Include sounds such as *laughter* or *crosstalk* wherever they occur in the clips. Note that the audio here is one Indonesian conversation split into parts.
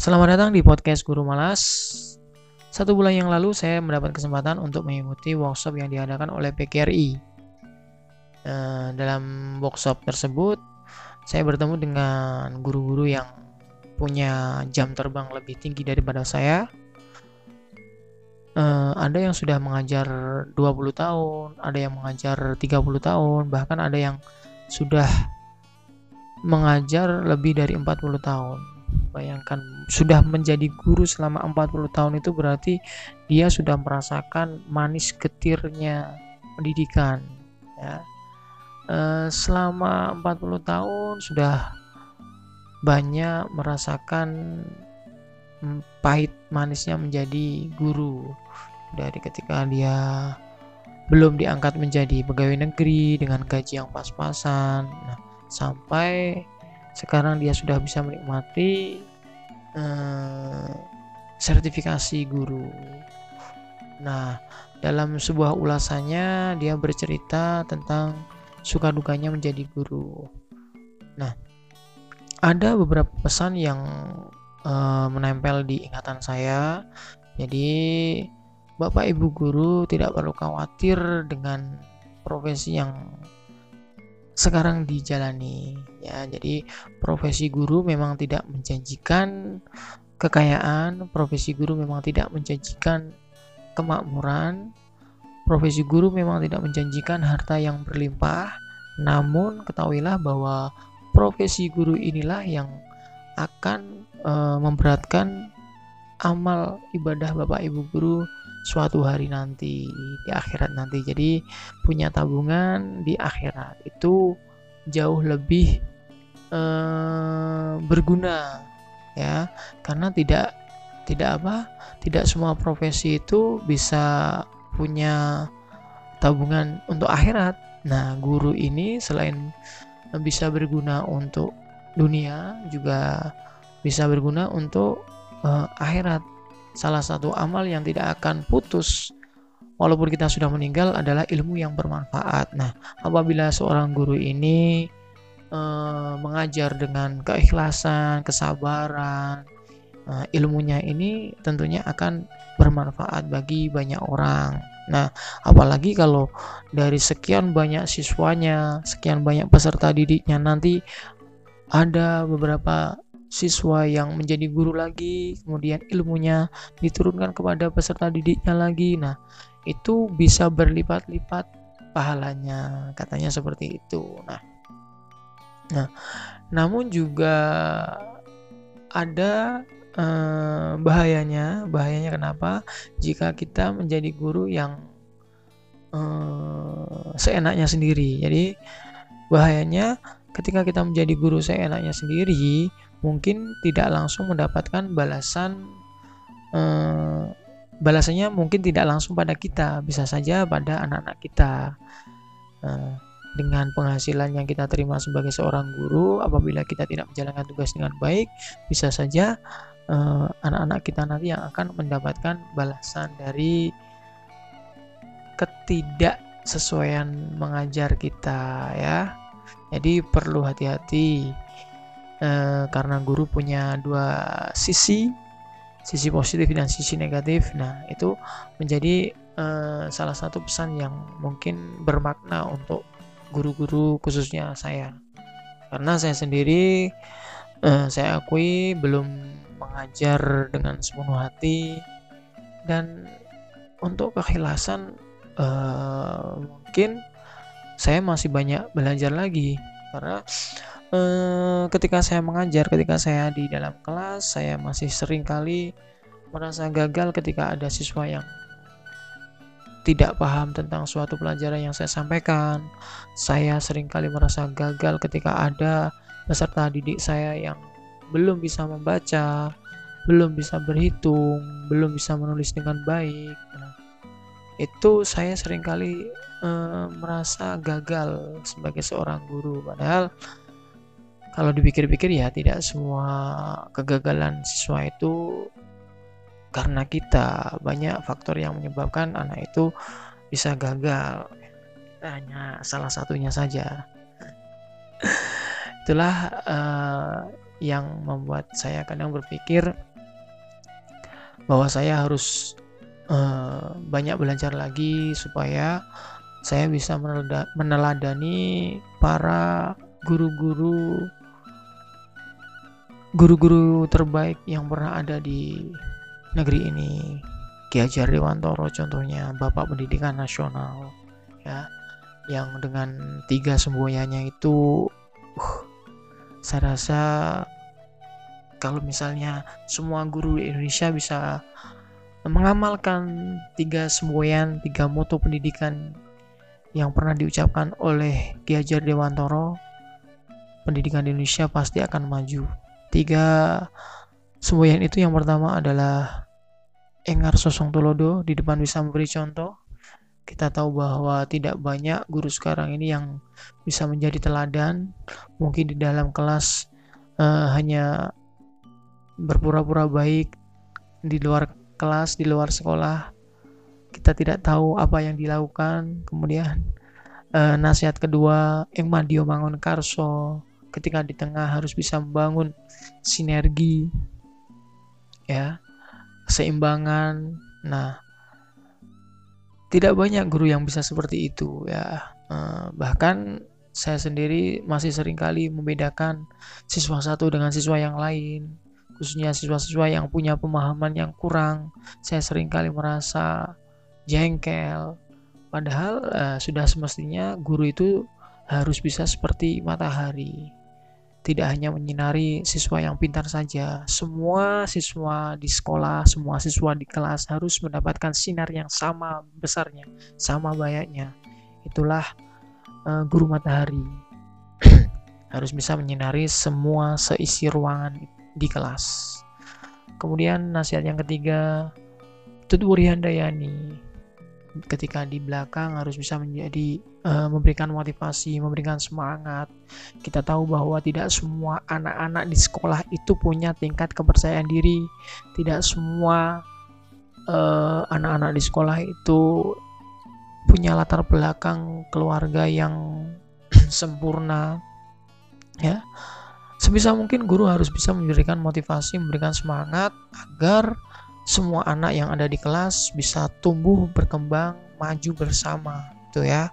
Selamat datang di podcast Guru Malas. Satu bulan yang lalu saya mendapat kesempatan untuk mengikuti workshop yang diadakan oleh PKRI. Eh, dalam workshop tersebut, saya bertemu dengan guru-guru yang punya jam terbang lebih tinggi daripada saya. Eh, ada yang sudah mengajar 20 tahun, ada yang mengajar 30 tahun, bahkan ada yang sudah mengajar lebih dari 40 tahun Bayangkan sudah menjadi guru selama 40 tahun itu berarti dia sudah merasakan manis getirnya pendidikan ya. E, selama 40 tahun sudah banyak merasakan pahit manisnya menjadi guru dari ketika dia belum diangkat menjadi pegawai negeri dengan gaji yang pas-pasan nah, sampai sekarang dia sudah bisa menikmati uh, sertifikasi guru. Nah, dalam sebuah ulasannya dia bercerita tentang suka dukanya menjadi guru. Nah, ada beberapa pesan yang uh, menempel di ingatan saya. Jadi, Bapak Ibu guru tidak perlu khawatir dengan profesi yang sekarang dijalani ya. Jadi profesi guru memang tidak menjanjikan kekayaan profesi guru memang tidak menjanjikan kemakmuran profesi guru memang tidak menjanjikan harta yang berlimpah. Namun ketahuilah bahwa profesi guru inilah yang akan e, memberatkan amal ibadah Bapak Ibu guru suatu hari nanti di akhirat nanti. Jadi punya tabungan di akhirat itu jauh lebih eh, berguna ya karena tidak tidak apa tidak semua profesi itu bisa punya tabungan untuk akhirat. Nah, guru ini selain bisa berguna untuk dunia juga bisa berguna untuk uh, akhirat salah satu amal yang tidak akan putus walaupun kita sudah meninggal adalah ilmu yang bermanfaat. Nah, apabila seorang guru ini uh, mengajar dengan keikhlasan, kesabaran, uh, ilmunya ini tentunya akan bermanfaat bagi banyak orang. Nah, apalagi kalau dari sekian banyak siswanya, sekian banyak peserta didiknya nanti ada beberapa siswa yang menjadi guru lagi, kemudian ilmunya diturunkan kepada peserta didiknya lagi. Nah, itu bisa berlipat-lipat pahalanya, katanya seperti itu. Nah, nah namun juga ada eh, bahayanya, bahayanya kenapa? Jika kita menjadi guru yang eh, seenaknya sendiri. Jadi bahayanya ketika kita menjadi guru seenaknya sendiri, mungkin tidak langsung mendapatkan balasan eh, balasannya mungkin tidak langsung pada kita bisa saja pada anak-anak kita. Eh, dengan penghasilan yang kita terima sebagai seorang guru apabila kita tidak menjalankan tugas dengan baik bisa saja eh, anak-anak kita nanti yang akan mendapatkan balasan dari ketidaksesuaian mengajar kita ya. Jadi perlu hati-hati Eh, karena guru punya dua sisi sisi positif dan sisi negatif. Nah itu menjadi uh, salah satu pesan yang mungkin bermakna untuk guru-guru khususnya saya. Karena saya sendiri uh, saya akui belum mengajar dengan sepenuh hati. Dan untuk keikhlasan uh, mungkin saya masih banyak belajar lagi. Karena eh, ketika saya mengajar, ketika saya di dalam kelas, saya masih sering kali merasa gagal ketika ada siswa yang tidak paham tentang suatu pelajaran yang saya sampaikan. Saya sering kali merasa gagal ketika ada peserta didik saya yang belum bisa membaca, belum bisa berhitung, belum bisa menulis dengan baik. Nah, itu saya sering kali eh, merasa gagal sebagai seorang guru. Padahal kalau dipikir-pikir ya tidak semua kegagalan siswa itu karena kita. Banyak faktor yang menyebabkan anak itu bisa gagal. Hanya salah satunya saja. Itulah uh, yang membuat saya kadang berpikir bahwa saya harus uh, banyak belajar lagi supaya saya bisa meneladani para guru-guru guru-guru terbaik yang pernah ada di negeri ini. Ki Hajar Dewantoro contohnya Bapak Pendidikan Nasional ya yang dengan tiga semboyannya itu uh, saya rasa kalau misalnya semua guru di Indonesia bisa mengamalkan tiga semboyan tiga moto pendidikan yang pernah diucapkan oleh Ki Hajar Dewantoro pendidikan di Indonesia pasti akan maju tiga semboyan itu yang pertama adalah Engar Sosong Tulodo di depan bisa memberi contoh. Kita tahu bahwa tidak banyak guru sekarang ini yang bisa menjadi teladan. Mungkin di dalam kelas uh, hanya berpura-pura baik di luar kelas di luar sekolah. Kita tidak tahu apa yang dilakukan. Kemudian uh, nasihat kedua Eng Madio Mangun Karso ketika di tengah harus bisa membangun sinergi ya keseimbangan. Nah tidak banyak guru yang bisa seperti itu ya. Eh, bahkan saya sendiri masih sering kali membedakan siswa satu dengan siswa yang lain khususnya siswa-siswa yang punya pemahaman yang kurang. Saya sering kali merasa jengkel. Padahal uh, sudah semestinya guru itu harus bisa seperti matahari tidak hanya menyinari siswa yang pintar saja, semua siswa di sekolah, semua siswa di kelas harus mendapatkan sinar yang sama besarnya, sama banyaknya. Itulah uh, guru matahari. *coughs* harus bisa menyinari semua seisi ruangan di kelas. Kemudian nasihat yang ketiga, Tutwuri Handayani ketika di belakang harus bisa menjadi uh, memberikan motivasi, memberikan semangat. Kita tahu bahwa tidak semua anak-anak di sekolah itu punya tingkat kepercayaan diri. Tidak semua eh, anak-anak uh, di sekolah itu punya latar belakang keluarga yang *clears throat* sempurna. Ya. Sebisa mungkin guru harus bisa memberikan motivasi, memberikan semangat agar semua anak yang ada di kelas bisa tumbuh berkembang maju bersama itu ya.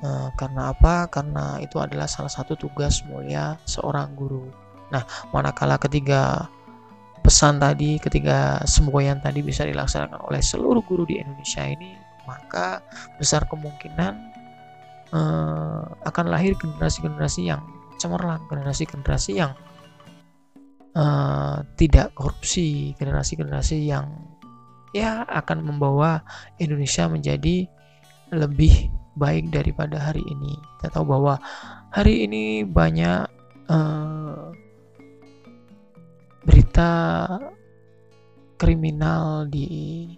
E, karena apa? Karena itu adalah salah satu tugas mulia seorang guru. Nah manakala ketiga pesan tadi ketiga semboyan tadi bisa dilaksanakan oleh seluruh guru di Indonesia ini maka besar kemungkinan e, akan lahir generasi-generasi yang cemerlang generasi-generasi yang uh, tidak korupsi generasi-generasi yang ya akan membawa Indonesia menjadi lebih baik daripada hari ini. Kita tahu bahwa hari ini banyak uh, berita kriminal di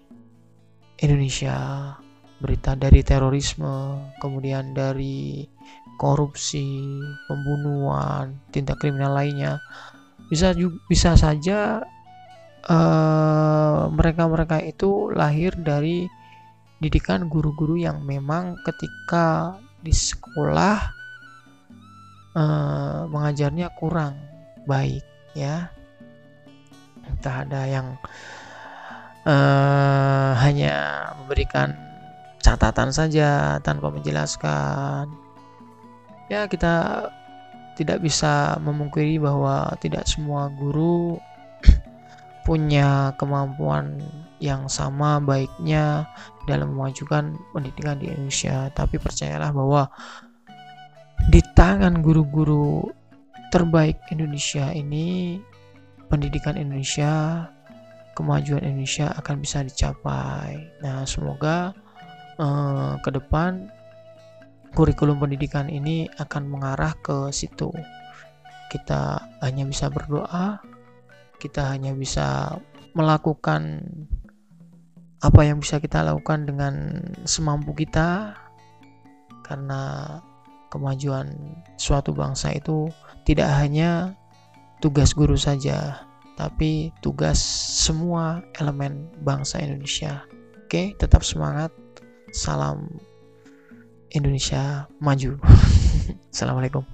Indonesia, berita dari terorisme, kemudian dari korupsi, pembunuhan, tindak kriminal lainnya bisa bisa saja eh, mereka-mereka uh, itu lahir dari didikan guru-guru yang memang ketika di sekolah uh, mengajarnya kurang baik ya. Entah ada yang uh, hanya memberikan catatan saja tanpa menjelaskan. Ya kita tidak bisa memungkiri bahwa tidak semua guru punya kemampuan yang sama baiknya dalam memajukan pendidikan di Indonesia. Tapi percayalah bahwa di tangan guru-guru terbaik Indonesia ini, pendidikan Indonesia, kemajuan Indonesia akan bisa dicapai. Nah, semoga eh, ke depan kurikulum pendidikan ini akan mengarah ke situ. Kita hanya bisa berdoa, kita hanya bisa melakukan apa yang bisa kita lakukan dengan semampu kita, karena kemajuan suatu bangsa itu tidak hanya tugas guru saja, tapi tugas semua elemen bangsa Indonesia. Oke, tetap semangat. Salam Indonesia maju. *laughs* Assalamualaikum.